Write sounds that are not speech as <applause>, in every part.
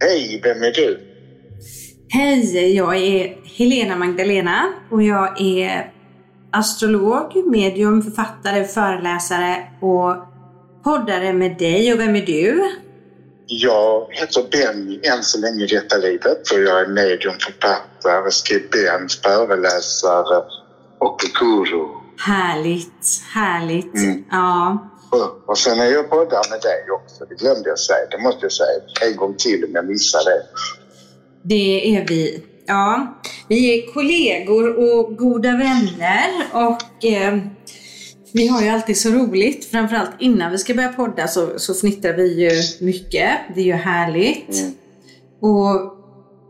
Hej, vem är du? Hej, jag är Helena Magdalena och jag är astrolog, medium, författare, föreläsare och poddare med dig. Och vem är du? Jag heter Benny än så länge i detta livet och jag är medium, författare, skribent, föreläsare och guru. Härligt, härligt. Mm. Ja. Och- sen är jag poddare med dig också, det glömde jag säga. Det måste jag säga en gång till om jag missade det. Det är vi. Ja, vi är kollegor och goda vänner och eh, vi har ju alltid så roligt. Framförallt innan vi ska börja podda så, så fnittrar vi ju mycket. Det är ju härligt. Mm. Och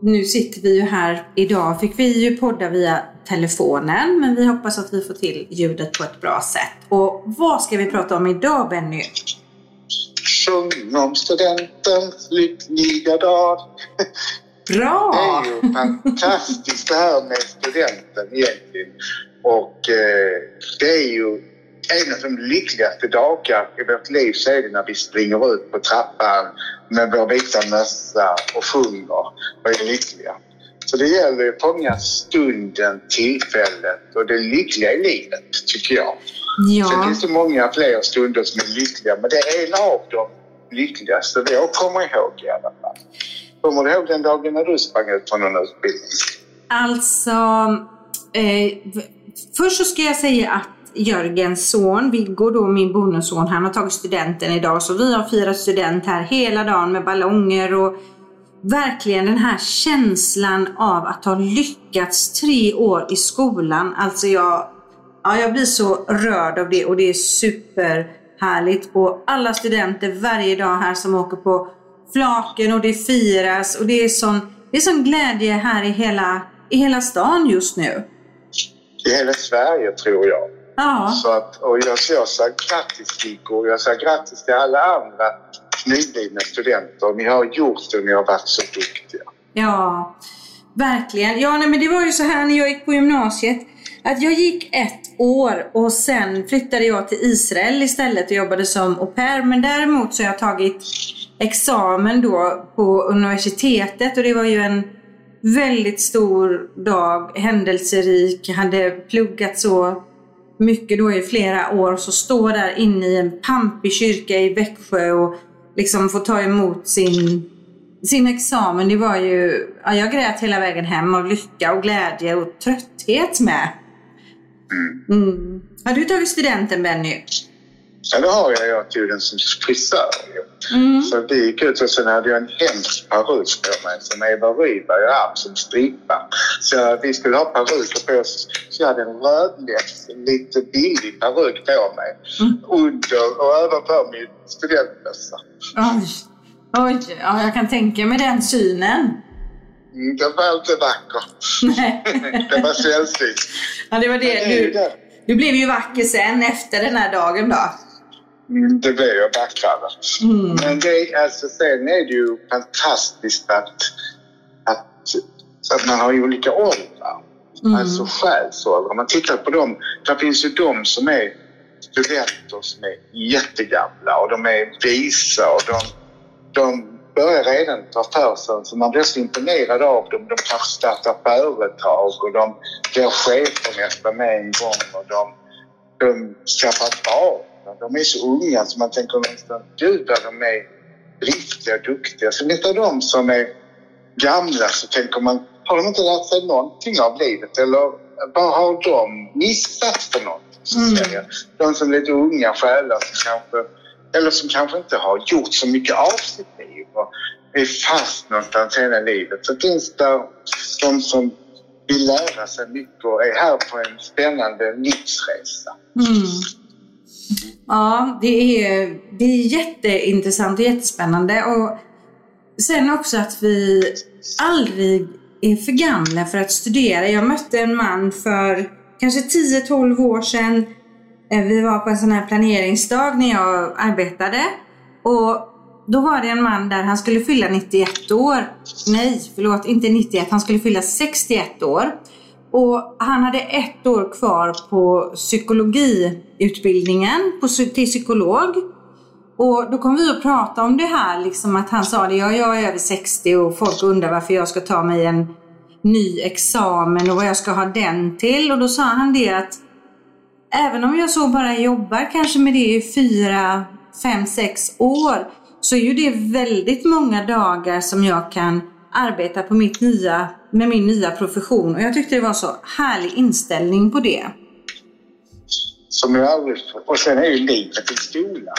nu sitter vi ju här. Idag fick vi ju podda via telefonen men vi hoppas att vi får till ljudet på ett bra sätt. Och vad ska vi prata om idag Benny? Sjung om studentens lyckliga dag. Bra! Det är ju fantastiskt det här med studenten egentligen. Och eh, det är ju en av de lyckligaste dagar i vårt liv så är det när vi springer ut på trappan med vår vita mössa och sjunger och är lyckliga. Så det gäller att fånga stunden, tillfället och det lyckliga i livet, tycker jag. Sen Ja, finns det många fler stunder som är lyckliga, men det är en av de lyckligaste jag kommer ihåg i alla fall. Kommer du ihåg den dagen när du sprang ut från någon utbildning? Alltså, eh, först så ska jag säga att Jörgens son, Viggo då, min bonusson, han har tagit studenten idag. Så vi har firat student här hela dagen med ballonger och verkligen den här känslan av att ha lyckats tre år i skolan. Alltså jag, ja, jag blir så rörd av det och det är superhärligt. Och alla studenter varje dag här som åker på flaken och det firas och det är sån, det är sån glädje här i hela, i hela stan just nu. I hela Sverige, tror jag. Ja, Så att, och jag, jag säger grattis Viggo och jag säger grattis till alla andra nyblivna studenter. Ni har gjort det och ni har varit så duktiga. ja, verkligen. Ja, nej, men det var ju så här när jag gick på gymnasiet att jag gick ett år och sen flyttade jag till Israel istället och jobbade som au pair. Men däremot så har jag tagit examen då på universitetet och det var ju en väldigt stor dag, händelserik. Hade pluggat så mycket då i flera år så stå där inne i en pampig kyrka i Växjö och liksom få ta emot sin, sin examen. Det var ju, ja, jag grät hela vägen hem av lycka och glädje och trötthet med. Mm. Har du tagit studenten Benny? Ja, det har jag. Jag tog den som frisör. Mm. Så det gick ut och sen hade jag en hemsk peruk på mig som Eva Rydberg har haft som strippa. Så vi skulle ha peruker på oss. Så jag hade en rödlätt, lite billig peruk på mig. Mm. Under och ovanpå min studentmössa. Oj. Oj, ja, jag kan tänka mig den synen. Mm, Det var inte vackert. Nej. <laughs> Det var sällsynt. ja, det var Du, det. du blev ju vacker sen efter den här dagen då. Mm, Det blev ju vackrare. Mm. Men det, alltså, sen är det ju fantastiskt att, att, att man har olika åldrar. Mm. Alltså själsålder. Om man tittar på dem, där finns ju de som är studenter som är jättegamla och de är visa och de, de börjar redan ta för sig. Så man blir så imponerad av dem. De kanske startar företag och de blir chefer nästan med en gång och de, de skaffar barn. De är så unga så man tänker nästan, gud vad de är driftiga och duktiga. Sen utav de som är gamla så tänker man, har de inte lärt sig någonting av livet? Eller vad har de missat för något? Så Mm. De som är lite unga själar som kanske, eller som kanske inte har gjort så mycket av sitt liv och är fast någonstans hela livet. Så finns det de som vill lära sig mycket och är här på en spännande livsresa. Mm. Ja, det är, det är jätteintressant och jättespännande. Och sen också att vi aldrig är för gamla för att studera. Jag mötte en man för kanske 10-12 år sedan. Eh, vi var på en sån här planeringsdag när jag arbetade. Och då var det en man där han skulle fylla 91 år. Nej, förlåt, inte 91. Han skulle fylla 61 år. Och han hade ett år kvar på psykologiutbildningen på, till psykolog. Och då kom vi att prata om det här, liksom att han sa det, ja, jag är över 60 och folk undrar varför jag ska ta mig en ny examen och vad jag ska ha den till. Och då sa han det att även om jag så bara jobbar kanske med det i fyra, fem, sex år så är ju det väldigt många dagar som jag kan arbeta på mitt nya, med min nya profession. Och jag tyckte det var så härlig inställning på det. Som jag aldrig... Och sen är ju livet en skola.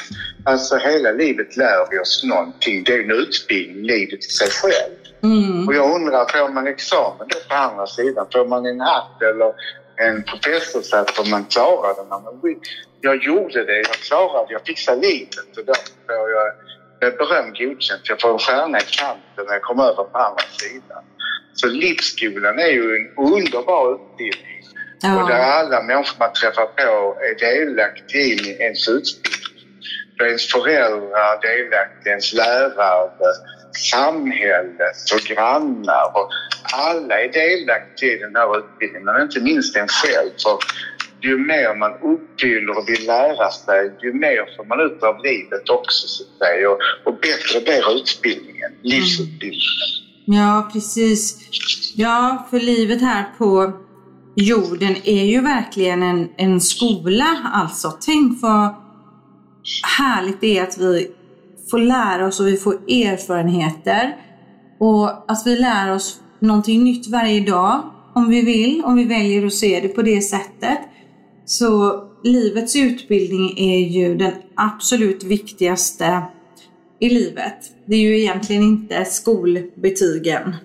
Alltså hela livet lär vi oss någonting. Det är en utbildning, livet i sig själv. Mm. Och jag undrar, får man examen då på andra sidan? Får man en hatt eller en professorshatt om man klarar det? Jag gjorde det, jag klarade det, jag fixade livet och då får jag beröm godkänt. Jag får en stjärna i kanten när jag kommer över på andra sidan. Så livsskolan är ju en underbar utbildning. Ja. Och där alla människor man träffar på är delaktiga i ens utbildning. Är ens föräldrar delaktiga, ens lärare, samhället och grannar. Och alla är delaktiga i den här utbildningen, men inte minst en själv. För ju mer man uppfyller och vill lära sig, ju mer får man ut av livet också. Så att säga. Och, och bättre blir utbildningen, livsutbildningen. Ja, precis. Ja, för livet här på jorden är ju verkligen en, en skola alltså. Tänk vad härligt det är att vi får lära oss och vi får erfarenheter. Och att vi lär oss någonting nytt varje dag om vi vill, om vi väljer att se det på det sättet. Så livets utbildning är ju den absolut viktigaste i livet. Det är ju egentligen inte skolbetygen.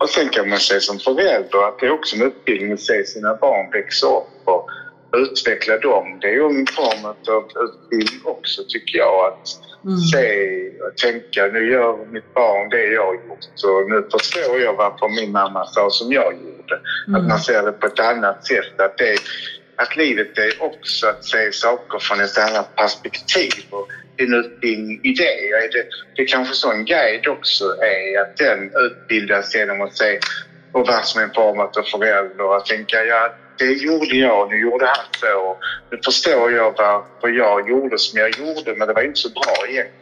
Och sen kan man säga som förälder att det är också en utbildning att se sina barn växa upp och utveckla dem. Det är ju en form av utbildning också tycker jag. Att mm. se och tänka, nu gör mitt barn det jag har gjort och nu förstår jag varför min mamma sa som jag gjorde. Mm. Att man ser det på ett annat sätt. Att, det, att livet är också att se saker från ett annat perspektiv. Och en utbildning i det. Det, det kanske så en guide också är, att den utbildas genom att se och vara som en form av förälder och tänka ja, det gjorde jag, nu gjorde han så. Nu förstår jag varför jag gjorde som jag gjorde, men det var inte så bra egentligen.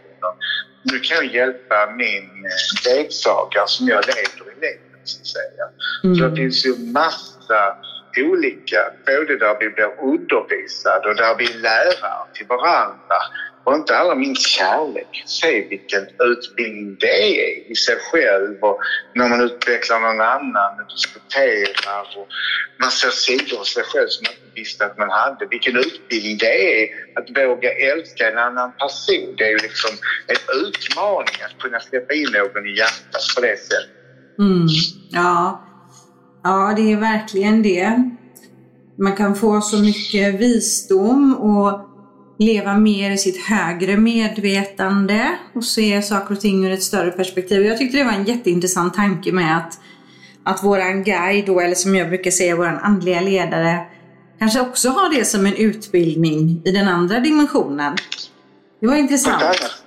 Nu kan jag hjälpa min ledsagare som jag leder i livet, så att säga. Mm. Så det finns ju massa olika, både där vi blir undervisade och där vi är lärare till varandra och inte alla minst kärlek. Se vilken utbildning det är i sig själv och när man utvecklar någon annan och diskuterar och man ser sidor hos sig själv som man inte visste att man hade. Vilken utbildning det är att våga älska en annan person. Det är ju liksom en utmaning att kunna släppa in någon i hjärtat på det sättet. Mm. Ja ja, det är verkligen det. Man kan få så mycket visdom och leva mer i sitt högre medvetande och se saker och ting ur ett större perspektiv. Jag tyckte det var en jätteintressant tanke med att, att våran guide, då, eller som jag brukar säga våran andliga ledare, kanske också har det som en utbildning i den andra dimensionen. Det var intressant.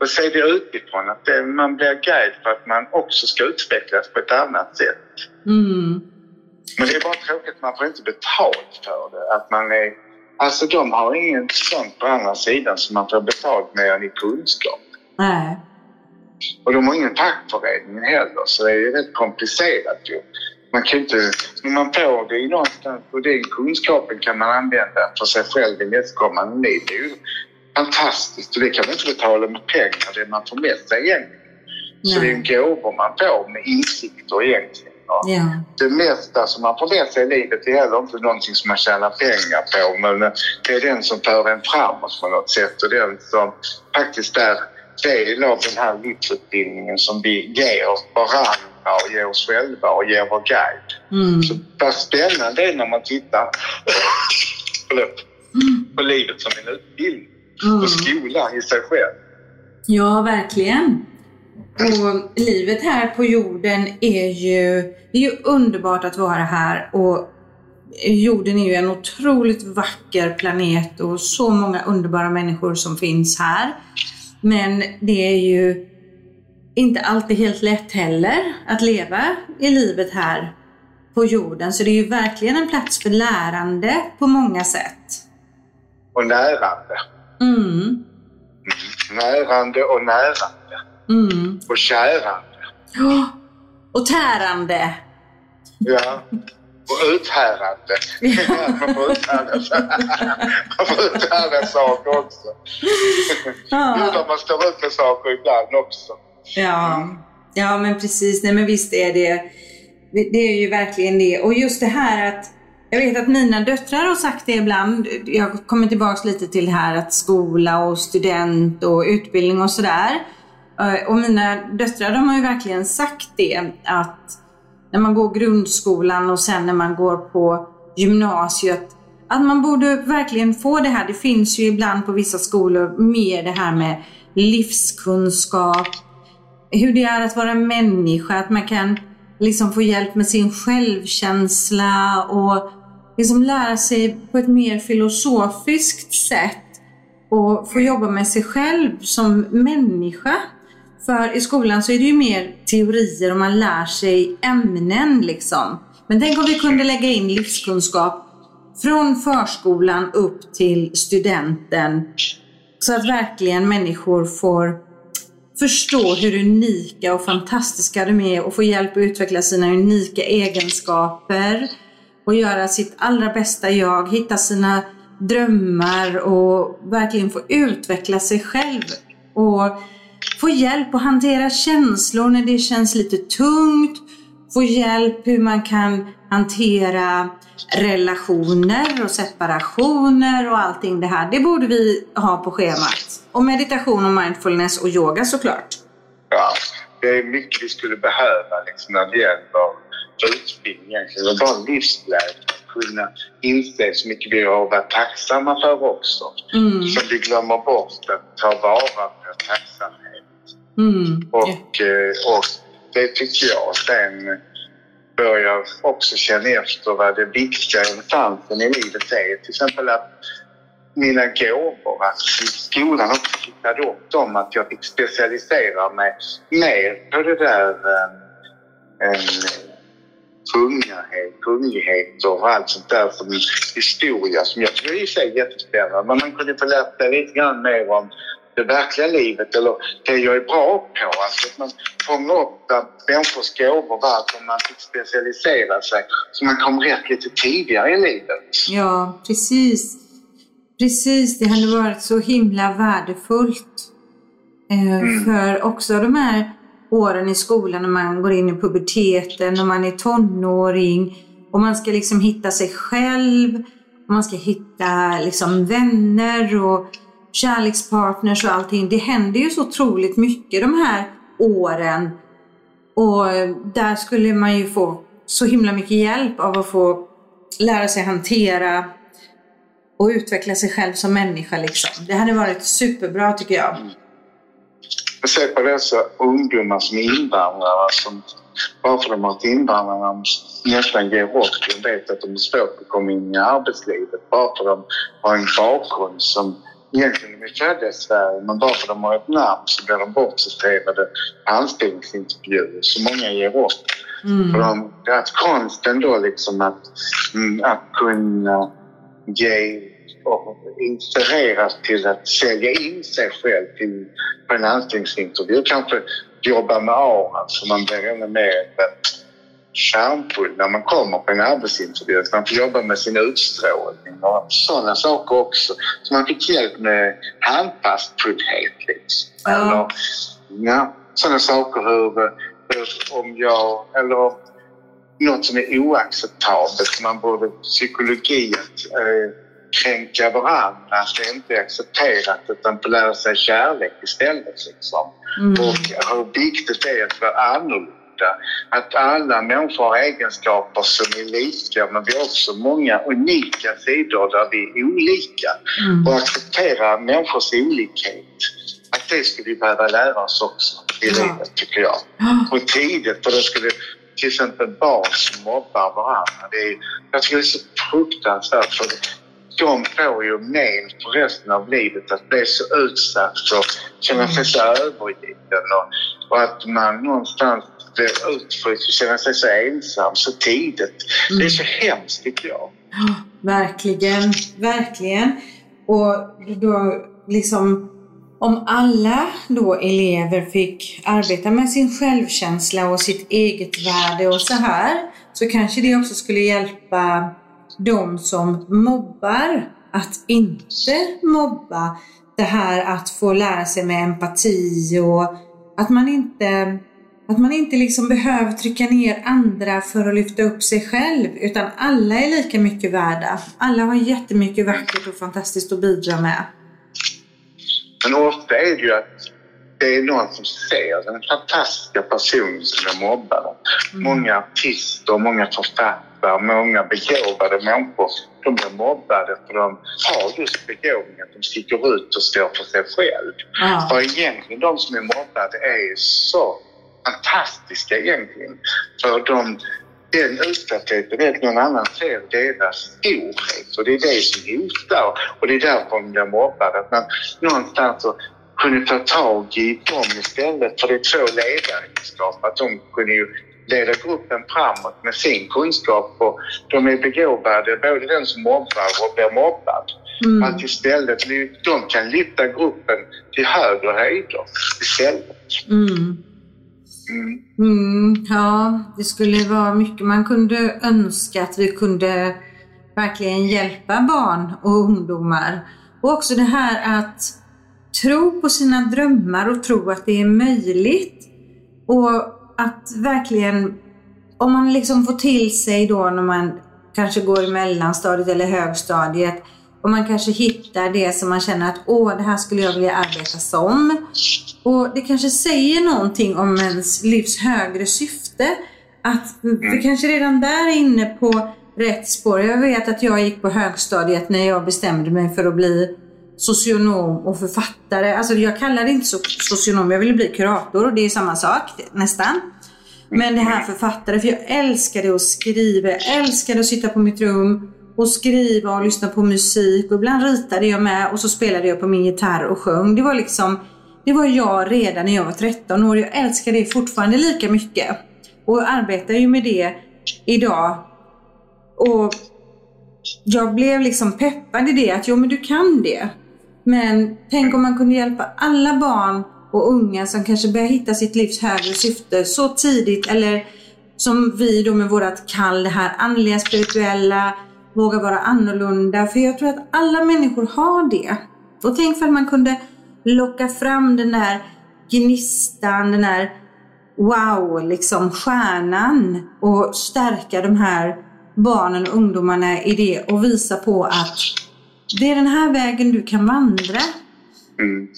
Och se det utifrån, att det, man blir guide för att man också ska utvecklas på ett annat sätt. Mm. Men det är bara tråkigt, man får inte betalt för det. Att man är Alltså de har inget sånt på andra sidan som man får betalt mer än i kunskap. Nej. Och de har ingen fackförening heller så det är ju rätt komplicerat ju. Man kan inte, men man får det ju någonstans och den kunskapen kan man använda för sig själv i nästkommande liv. Det är ju fantastiskt och det kan man inte betala med pengar, det man får med sig egentligen. Nej. Så det är en gåva man får med insikter egentligen. Ja. Det mesta som man får med sig i livet är heller inte någonting som man tjänar pengar på men det är den som för en framåt på något sätt och den som faktiskt är del av den här livsutbildningen som vi ger varandra och ger oss själva och ger vår guide. Mm. Så vad spännande det är när man tittar på livet som en utbildning mm. och skolan i sig själv. Ja, verkligen. Och livet här på jorden är ju, det är ju underbart att vara här och jorden är ju en otroligt vacker planet och så många underbara människor som finns här. Men det är ju inte alltid helt lätt heller att leva i livet här på jorden. Så det är ju verkligen en plats för lärande på många sätt. Och lärande. Mm. närande och närande. Mm. Och kärande. Ja. Och tärande. Ja. Och uthärdande. Ja. <laughs> man får uthärda, man får uthärda saker också. Ja. Man står ut med saker ibland också. Ja, ja men precis. Nej men visst är det. Det är ju verkligen det. Och just det här att jag vet att mina döttrar har sagt det ibland. Jag kommer tillbaks lite till det här att skola och student och utbildning och sådär. Eh, och mina döttrar de har ju verkligen sagt det att när man går grundskolan och sen när man går på gymnasiet att man borde verkligen få det här. Det finns ju ibland på vissa skolor mer det här med livskunskap, hur det är att vara människa, att man kan liksom få hjälp med sin självkänsla och liksom lära sig på ett mer filosofiskt sätt och få jobba med sig själv som människa. För i skolan så är det ju mer teorier och man lär sig ämnen liksom. Men tänk om vi kunde lägga in livskunskap från förskolan upp till studenten så att verkligen människor får förstå hur unika och fantastiska de är och få hjälp att utveckla sina unika egenskaper och göra sitt allra bästa jag, hitta sina drömmar och verkligen få utveckla sig själv och få hjälp att hantera känslor när det känns lite tungt, få hjälp hur man kan hantera relationer och separationer och allting det här. Det borde vi ha på schemat. Och meditation och mindfulness och yoga såklart. Ja, det är mycket vi skulle behöva liksom, när det gäller utbildning egentligen. Och bara livsglädje. Kunna inse så mycket vi har varit tacksamma för också. Mm. Så vi glömmer bort att ta vara på tacksamhet. Mm. Och, eh, och det tycker jag. Sen börjar också känna efter vad det viktiga elefanten i livet är. Till exempel att mina gåvor, att skolan också hittade upp dem, att jag fick specialisera mig mer på det där eh, en, kungahet, kunglighet och allt sånt där som historia som jag tycker i sig är jättespännande. Men man kunde få lära sig lite grann mer om det verkliga livet eller det jag är bra på. Alltså att man fångar upp människors gåvor varför man fick specialisera sig så man kom rätt lite tidigare i livet. Ja, precis. Precis, det hade varit så himla värdefullt. Eh, För också de här åren i skolan när man går in i puberteten och man är tonåring och man ska liksom hitta sig själv och man ska hitta liksom vänner och kärlekspartners och allting. Det händer ju så otroligt mycket de här åren och där skulle man ju få så himla mycket hjälp av att få lära sig hantera och utveckla sig själv som människa. Liksom. Det hade varit superbra tycker jag. Mm. Jag ser på dessa ungdomar som är invandrare som bara för att de har varit invandrare nästan ger upp. De vet att de är svårt att komma in i arbetslivet bara för att de har en bakgrund som egentligen är födda i Sverige men bara för att de har ett namn så blir de bortsorterade på anställningsintervjuer. Så många ger upp. Mm. Och de, är konsten då liksom att, att kunna ge och inspireras till att sälja in sig själv till, på en anställningsintervju. Kanske jobba med auran så man blir ännu mer kärnfull när man kommer på en arbetsintervju. Man får jobba med sin utstrålning och sådana saker också. Så man fick hjälp med handfasthet liksom. Eller, ja, sådana saker hur, hur om jag, eller något som är oacceptabelt. Man borde psykologi att eh, kränka varandra, att det inte är accepterat utan lära sig kärlek istället. Liksom. Mm. Och hur viktigt det är att vara annorlunda. Att alla människor har egenskaper som är lika men vi har också många unika sidor där vi är olika. Mm. Och acceptera människors olikhet. Att det skulle vi behöva lära oss också i Ja. livet tycker jag. <gasps> Och tidigt, för då skulle till exempel barn som mobbar varandra. Det är, jag tycker det är så fruktansvärt för de får ju men för resten av livet att bli så utsatt och känna sig så övergiven och, och att man någonstans blir utfryst och känner sig så ensam så tidigt. Det är så hemskt tycker jag. Ja, verkligen, verkligen. Och då liksom om alla då elever fick arbeta med sin självkänsla och sitt eget värde och så här, så kanske det också skulle hjälpa de som mobbar att inte mobba. Det här att få lära sig med empati och att man inte, att man inte liksom behöver trycka ner andra för att lyfta upp sig själv, utan alla är lika mycket värda. Alla har jättemycket vackert och fantastiskt att bidra med. Men ofta är det ju att det är någon som ser den fantastiska personen som är mobbad. Mm. Många artister, många författare, många begåvade människor de blir mobbade för de har just begåvningen att de sticker ut och står för sig själv. Ja. För egentligen de som är mobbade är så fantastiska egentligen. För de, den utsattheten är att någon annan ser deras storhet och det är det som hotar och det är därför de blir mobbade. Att man någonstans så kunde ta tag i dem istället för det är två ledaregenskaper. Att de kunde ju leda gruppen framåt med sin kunskap och de är begåvade, både den som mobbar och blir mobbad. Mm. Att istället de kan lyfta gruppen till högre höjder istället. Mm. Mm. Mm, ja, det skulle vara mycket man kunde önska att vi kunde verkligen hjälpa barn och ungdomar. Och också det här att tro på sina drömmar och tro att det är möjligt. Och att verkligen, om man liksom får till sig då när man kanske går i mellanstadiet eller högstadiet och man kanske hittar det som man känner att åh, det här skulle jag vilja arbeta som. Och det kanske säger någonting om ens livs högre syfte. Att vi kanske redan där är inne på rätt spår. Jag vet att jag gick på högstadiet när jag bestämde mig för att bli socionom och författare. Alltså jag kallar det inte så socionom, jag ville bli kurator och det är samma sak nästan. Men det här författare, för jag älskade att skriva, jag älskade att sitta på mitt rum och skriva och lyssna på musik och ibland ritade jag med och så spelade jag på min gitarr och sjöng. Det var liksom, det var jag redan när jag var 13 år. Jag älskar det fortfarande lika mycket och arbetar ju med det idag. Och jag blev liksom peppad i det att jo men du kan det. Men tänk om man kunde hjälpa alla barn och unga som kanske börjar hitta sitt livs högre syfte så tidigt eller som vi då med vårat kall, det här andliga, spirituella, våga vara annorlunda. För jag tror att alla människor har det. Och tänk för att man kunde locka fram den där gnistan, den där wow, liksom stjärnan och stärka de här barnen och ungdomarna i det och visa på att det är den här vägen du kan vandra. Mm.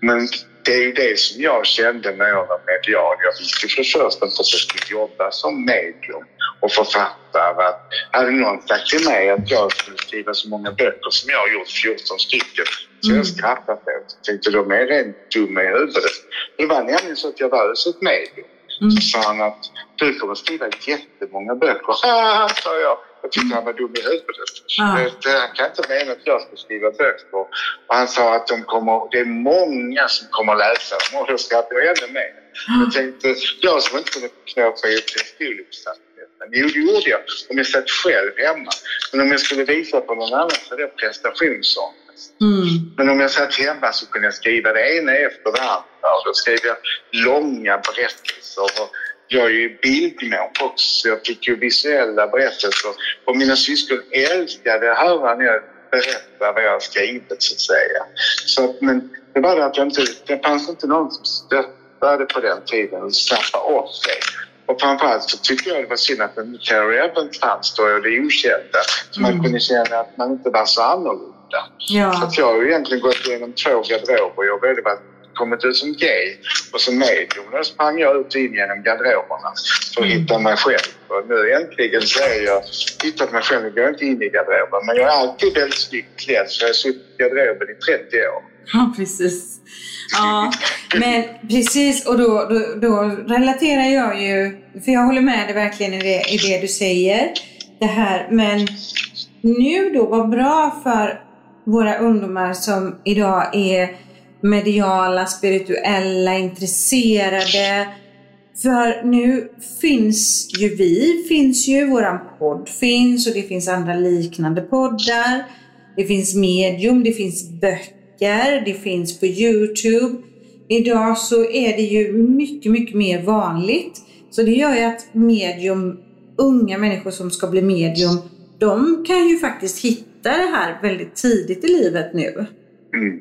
Men det är ju det som jag kände när jag var medial. Jag visste för det första inte att jag skulle jobba som medium och författare. Att hade någon sagt till mig att jag skulle skriva så många böcker som jag har gjort, 14 stycken, så mm. jag skrattat åt. Jag tänkte de är rent dumma i huvudet. Det var nämligen så att jag var ett medium. Mm. Så sa han att du kommer skriva jättemånga böcker. Ah, <laughs> sa jag. Jag tyckte han var dum i huvudet. Ah. Han kan inte mena att jag ska skriva böcker. Och han sa att de kommer, det är många som kommer läsa dem och då skrattade jag ännu mer. Ah. Jag tänkte, jag som inte kunde knåpa ihop till studieuppsatsen. Jo, det gjorde jag om jag satt själv hemma. Men om jag skulle visa på någon annan så är det prestationsångest. Mm. Men om jag satt hemma så kunde jag skriva det ena efter det andra. Och då skrev jag långa berättelser. Och jag är ju bildmänniska också. Jag fick ju visuella berättelser. Och mina syskon älskade att höra när jag berättar vad jag skrivit så att säga. Så, men det var det att jag inte, det fanns inte någon som stöttade på den tiden och snappade upp det. Och framförallt så tycker jag det var synd att en Terry Evans fanns då och det okända. Så mm. man kunde känna att man inte var så annorlunda. Ja. Så att jag har ju egentligen gått igenom två garderober. Jag har varit kommit ut som gay och som medium. Då sprang jag ut in genom garderoberna för att hitta mig själv. Och nu äntligen så är jag hittat mig själv. Jag går inte in i garderoben men jag är alltid väldigt snyggt klädd så jag har suttit i garderoben i 30 år. Ja, precis. Ja, men precis och då, då, då relaterar jag ju, för jag håller med dig verkligen i det, i det du säger. Det här, men nu då, vad bra för våra ungdomar som idag är mediala, spirituella, intresserade. För nu finns ju vi, finns ju, våran podd finns och det finns andra liknande poddar. Det finns medium, det finns böcker det finns på Youtube. Idag så är det ju mycket, mycket mer vanligt. Så det gör ju att medium, unga människor som ska bli medium, de kan ju faktiskt hitta det här väldigt tidigt i livet nu. Mm.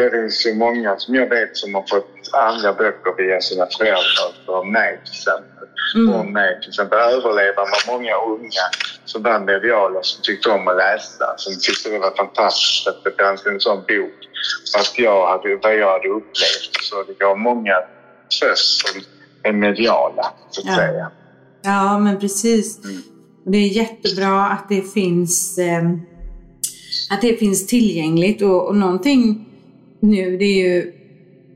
Det finns ju många som jag vet som har fått andra böcker via sina föräldrar för mig till exempel. Mm. Om mig till exempel. Överlevaren var många unga som var mediala som tyckte om att läsa. Som tyckte det var fantastiskt att det fanns en sån bok. Fast jag hade, vad jag hade upplevt. Så det gav många tröst som är mediala, så att Ja. säga. Ja, men precis. Mm. Det är jättebra att det finns, eh, att det finns tillgängligt och, och någonting nu, det är ju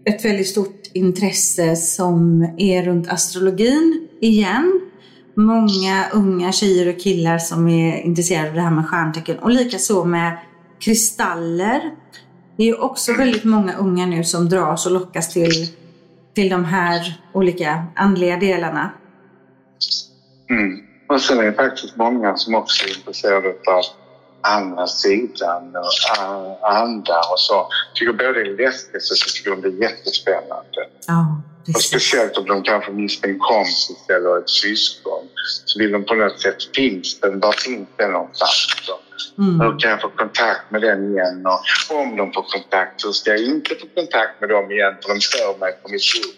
ett väldigt stort intresse som är runt astrologin igen. Många unga tjejer och killar som är intresserade av det här med stjärntecken och likaså med kristaller. Det är ju också väldigt många unga nu som dras och lockas till, till de här olika andliga delarna. Mm. Och sen är det faktiskt många som också är intresserade av andra sidan och andar och så. Tycker både det är läskigt och så tycker de det är jättespännande. Ja, Och precis. speciellt om de kanske mist en kompis eller ett syskon så vill de på något sätt, finns den? Var finns den någonstans? Mm. Hur kan jag få kontakt med den igen? Och om de får kontakt så ska jag inte få kontakt med dem igen för de stör mig på mitt rum.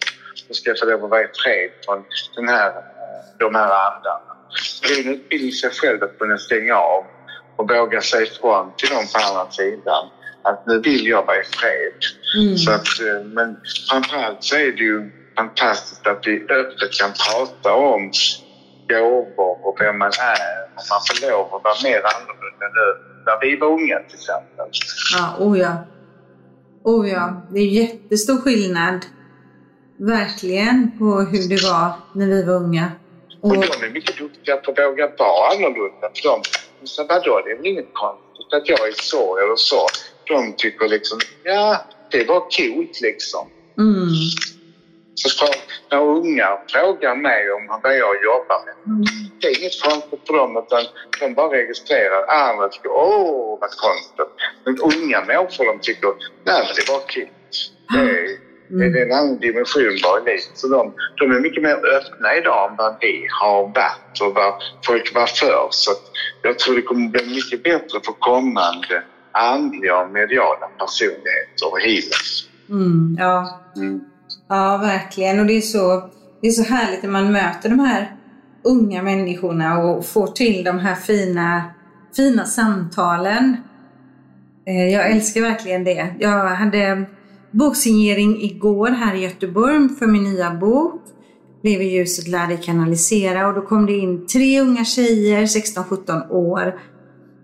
Då ska jag få lov att vara i fred från den här, de här andarna. Det är en utbildning i sig själv att kunna stänga av och våga säga ifrån till dem på andra sidan att nu vill jag vara i fred. Mm. Så att, eh, men framförallt så är det ju fantastiskt att vi öppet kan prata om gåvor och vem man är. Och man får lov att vara mer annorlunda nu när vi var unga till exempel. Ja, oh ja. Oh ja, det är jättestor skillnad. Verkligen på hur det var när vi var unga. Och Och, de är mycket duktiga på att våga vara annorlunda. För de sa vadå, det är väl inget konstigt att jag är så eller så. De tycker liksom, ja, det var coolt liksom. mm, Så när unga frågar mig om vad jag jobbar med, mm, det är inget konstigt för dem utan de bara registrerar. Andra tycker åh vad konstigt. Men unga människor de tycker nej men det var kul. Det är, mm. det är en annan dimension bara i livet. Så de, de är mycket mer öppna idag än vad vi har varit och vad folk var förr. Så jag tror det kommer bli mycket bättre för kommande andliga och mediala personligheter och healers. Mm, ja. Mm. ja, verkligen. Och det är, så, det är så härligt när man möter de här unga människorna och får till de här fina, fina samtalen. Eh, Jag älskar verkligen det. Jag hade boksignering igår här i Göteborg för min nya bok. Lev i ljuset, lär dig kanalisera. Och då kom det in tre unga tjejer, 16-17 år.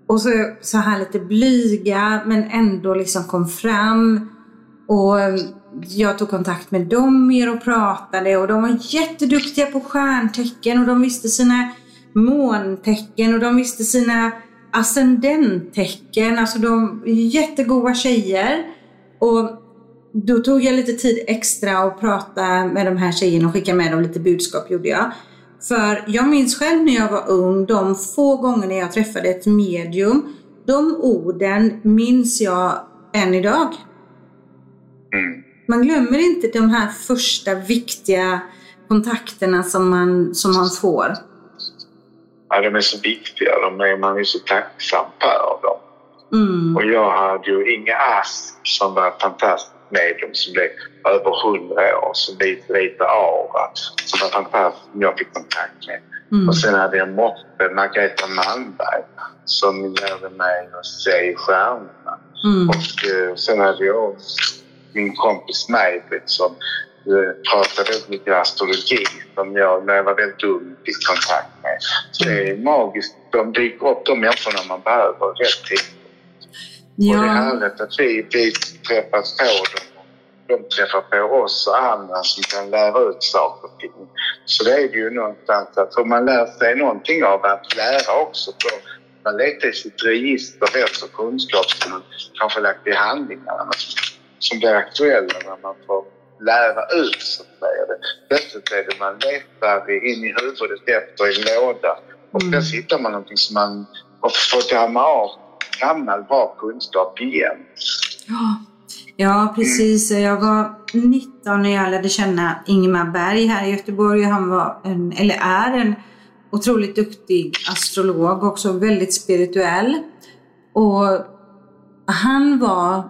Och så, så här lite blyga men ändå liksom kom fram. Och jag tog kontakt med dem mer och pratade och de var jätteduktiga på stjärntecken och de visste sina måntecken och de visste sina ascendenttecken. Alltså de jättegoda tjejer. Och då tog jag lite tid extra och prata med de här tjejerna och skicka med dem lite budskap gjorde jag. För jag minns själv när jag var ung, de få gånger jag träffade ett medium, de orden minns jag än idag. Mm. Man glömmer inte de här första viktiga kontakterna som man, som man får. Ja, de är så viktiga. De är, man är så tacksam för dem. Mm. Och jag hade ju Inge Ask som var ett fantastiskt medium som blev över hundra år, som lite, lite aura, som var fantastiskt som jag fick kontakt med. Mm. Och sen hade jag moppe, Margareta Malmberg, som lärde mig att se stjärnorna. Mm. Och eh, sen hade jag min kompis Maj-Britt som eh, pratade mycket astrologi som jag när jag var väldigt ung fick kontakt med. Så det är magiskt. De dyker upp de människorna man behöver rätt tid. Och det är Ja, härligt att vi, vi träffas på dem. De träffar på oss och andra som kan lära ut saker och ting. Så det är det ju någonstans att om man lär sig någonting av att lära också då man letar i sitt register efter kunskap som man kanske lagt i handlingarna som blir aktuella när man får lära ut så att säga. Plötsligt är det man letar in i huvudet efter i en låda och Mm. plötsligt hittar man någonting som man har fått damma av gammal bra kunskap igen. ja, Ja, precis. Jag var 19 när jag lärde känna Ingmar Berg här i Göteborg. Han var en, eller är en otroligt duktig astrolog, också väldigt spirituell. Och han var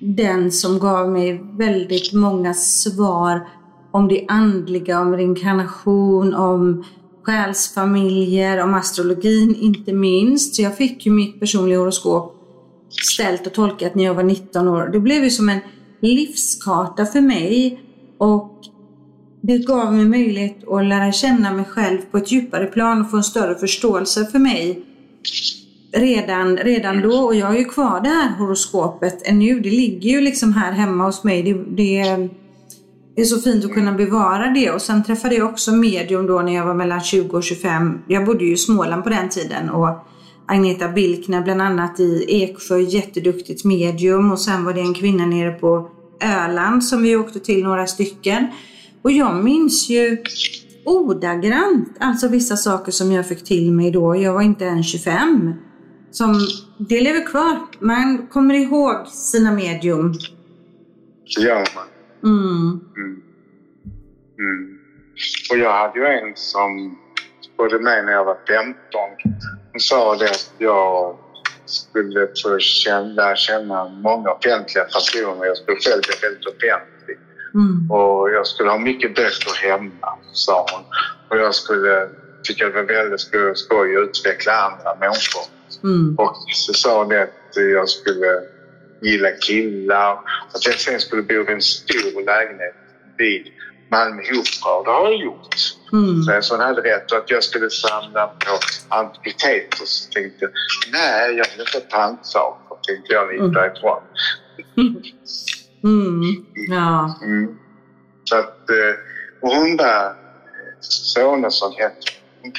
den som gav mig väldigt många svar om det andliga, om reinkarnation, om själsfamiljer, om astrologin inte minst. Så jag fick ju mitt personliga horoskop ställt och tolkat när jag var 19 år. Det blev ju som en livskarta för mig och det gav mig möjlighet att lära känna mig själv på ett djupare plan och få en större förståelse för mig redan, redan då. Och jag har ju kvar det här horoskopet ännu. Det ligger ju liksom här hemma hos mig. Det, det, det är så fint att kunna bevara det. Och sen träffade jag också medium då när jag var mellan 20 och 25. Jag bodde ju i Småland på den tiden. Och Agneta Bilkner bland annat i Eksjö, jätteduktigt medium. Och sen var det en kvinna nere på Öland som vi åkte till några stycken. Och jag minns ju ordagrant, alltså vissa saker som jag fick till mig då. Jag var inte ens 25. Som, det lever kvar. Man kommer ihåg sina medium. Det gör man. Mm. Mm. Mm. Och jag hade ju en som både med när jag var 15. Hon sa det att jag skulle få känna, känna många offentliga personer. Jag skulle själv bli väldigt offentlig. Mm. Och jag skulle ha mycket böcker hemma, sa hon. Och jag skulle tycka det var väldigt skoj att utveckla andra människor. Mm. Och så sa hon att jag skulle gilla killar. Att jag sen skulle bo i en stor lägenhet vid Malmö Opera. Och det har jag gjort. Mm. Så, så hon hade rätt. Och att jag skulle samla på antikviteter. Så tänkte jag, nej jag vill inte ha pantsaker. Tänkte jag lite Mm. därifrån. <laughs> Mm. Ja. Mm. Så att, eh, och hon där, Sonesson hette.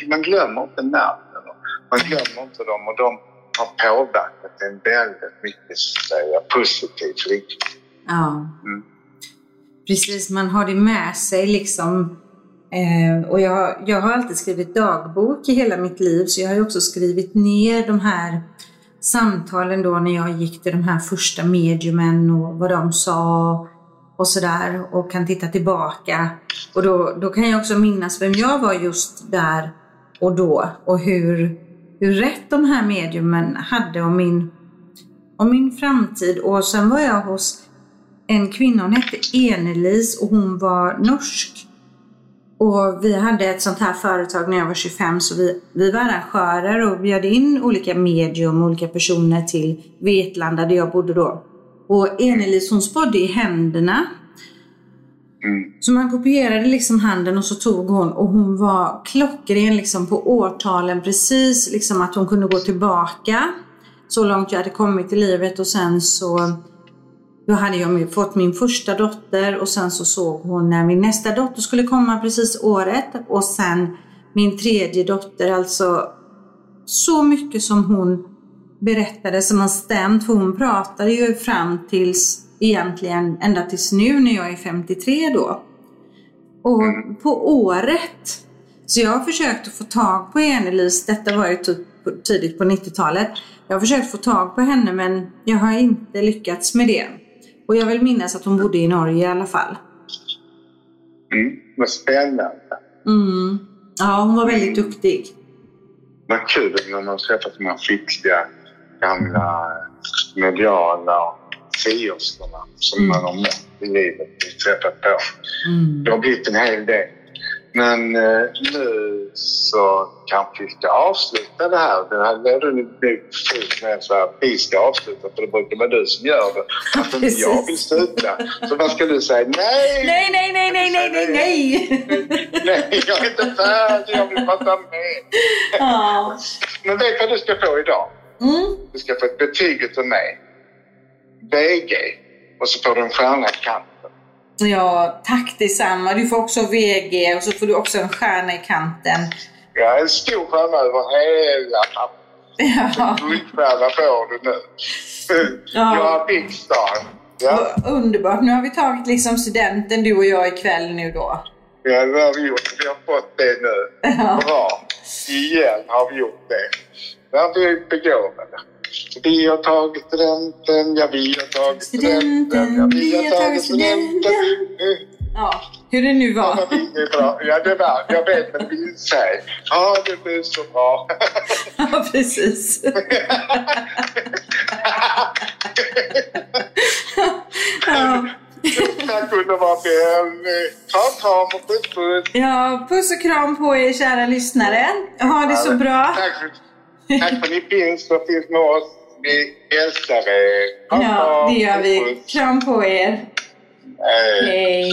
Man glömmer inte namnen. Man glömmer inte dem och de har påverkat en väldigt mycket säga, positivt riktning. ja. Mm. Precis, man har det med sig liksom. Eh, och jag, jag har alltid skrivit dagbok i hela mitt liv så jag har ju också skrivit ner de här samtalen då när jag gick till de här första mediumen och vad de sa och sådär och kan titta tillbaka. Och då, då kan jag också minnas vem jag var just där och då och hur, hur rätt de här mediumen hade om min, om min framtid. Och sen var jag hos en kvinna, hon hette Enelis och hon var norsk. Och vi hade ett sånt här företag när jag var 25 så vi, vi var arrangörer och bjöd in olika medium, olika personer till Vetlanda där jag bodde då. Och Enelis hon spådde i händerna. Mm. Så man kopierade liksom handen och så tog hon och hon var klockren liksom på årtalen precis liksom att hon kunde gå tillbaka så långt jag hade kommit i livet och sen så då hade jag fått min första dotter och sen så såg hon när min nästa dotter skulle komma precis året och sen min tredje dotter. Alltså så mycket som hon berättade som har stämt för hon pratade ju fram tills egentligen ända tills nu när jag är 53 då. Och på året. Så jag har försökt att få tag på Enelis, detta var ju typ tidigt på 90-talet. Jag har försökt få tag på henne men jag har inte lyckats med det. Och jag vill minnas att hon bodde i Norge i alla fall. Mm. Vad spännande. Mm. Ja, hon var väldigt duktig. Vad kul när man träffat de här skickliga gamla mediala friorskorna som Mm. man har mött i livet och träffat på. Mm. Det har blivit en hel del. Men eh, nu så kanske vi ska avsluta det här. Det här är du nu fult med så här, vi ska avsluta för det brukar vara du som gör det. Att inte jag vill sluta. Så vad ska du säga? Nej! Nej, nej, nej, nej, nej, nej, nej! Nej, jag är inte färdig. Jag vill prata med. Ja. Men vet du vad du ska få idag? Mm. Du ska få ett betyg utav mig. VG. Och så får du en stjärna i kanten. Ja, tack detsamma. Du får också VG och så får du också en stjärna i kanten. Ja, en stor stjärna över hela pappret. <laughs> Ja, Guldstjärna får du nu. Ja. Jag är Big Star. Ja, underbart. Nu har vi tagit liksom studenten du och jag ikväll nu då. ja, det har vi gjort. Vi har fått det nu. Ja. Bra. Igen har vi gjort det. Där är vi begåvade. Vi har tagit studenten, ja vi har tagit studenten, ja vi har tagit studenten. Ja, hur det nu Ja, var. men det är bra. Ja, det var, jag vet, men det vill säga. Ja, det blir så bra. <laughs> Ja, precis. <laughs> Ja. Tack underbara Björn. Kram, kram och puss, puss. ja, puss och kram på er kära lyssnare. Ha det så bra. Tack tack för att ni finns och finns med oss. Vi älskar er. Kram, Ja, det gör vi. Kram på er. Hej. Hej.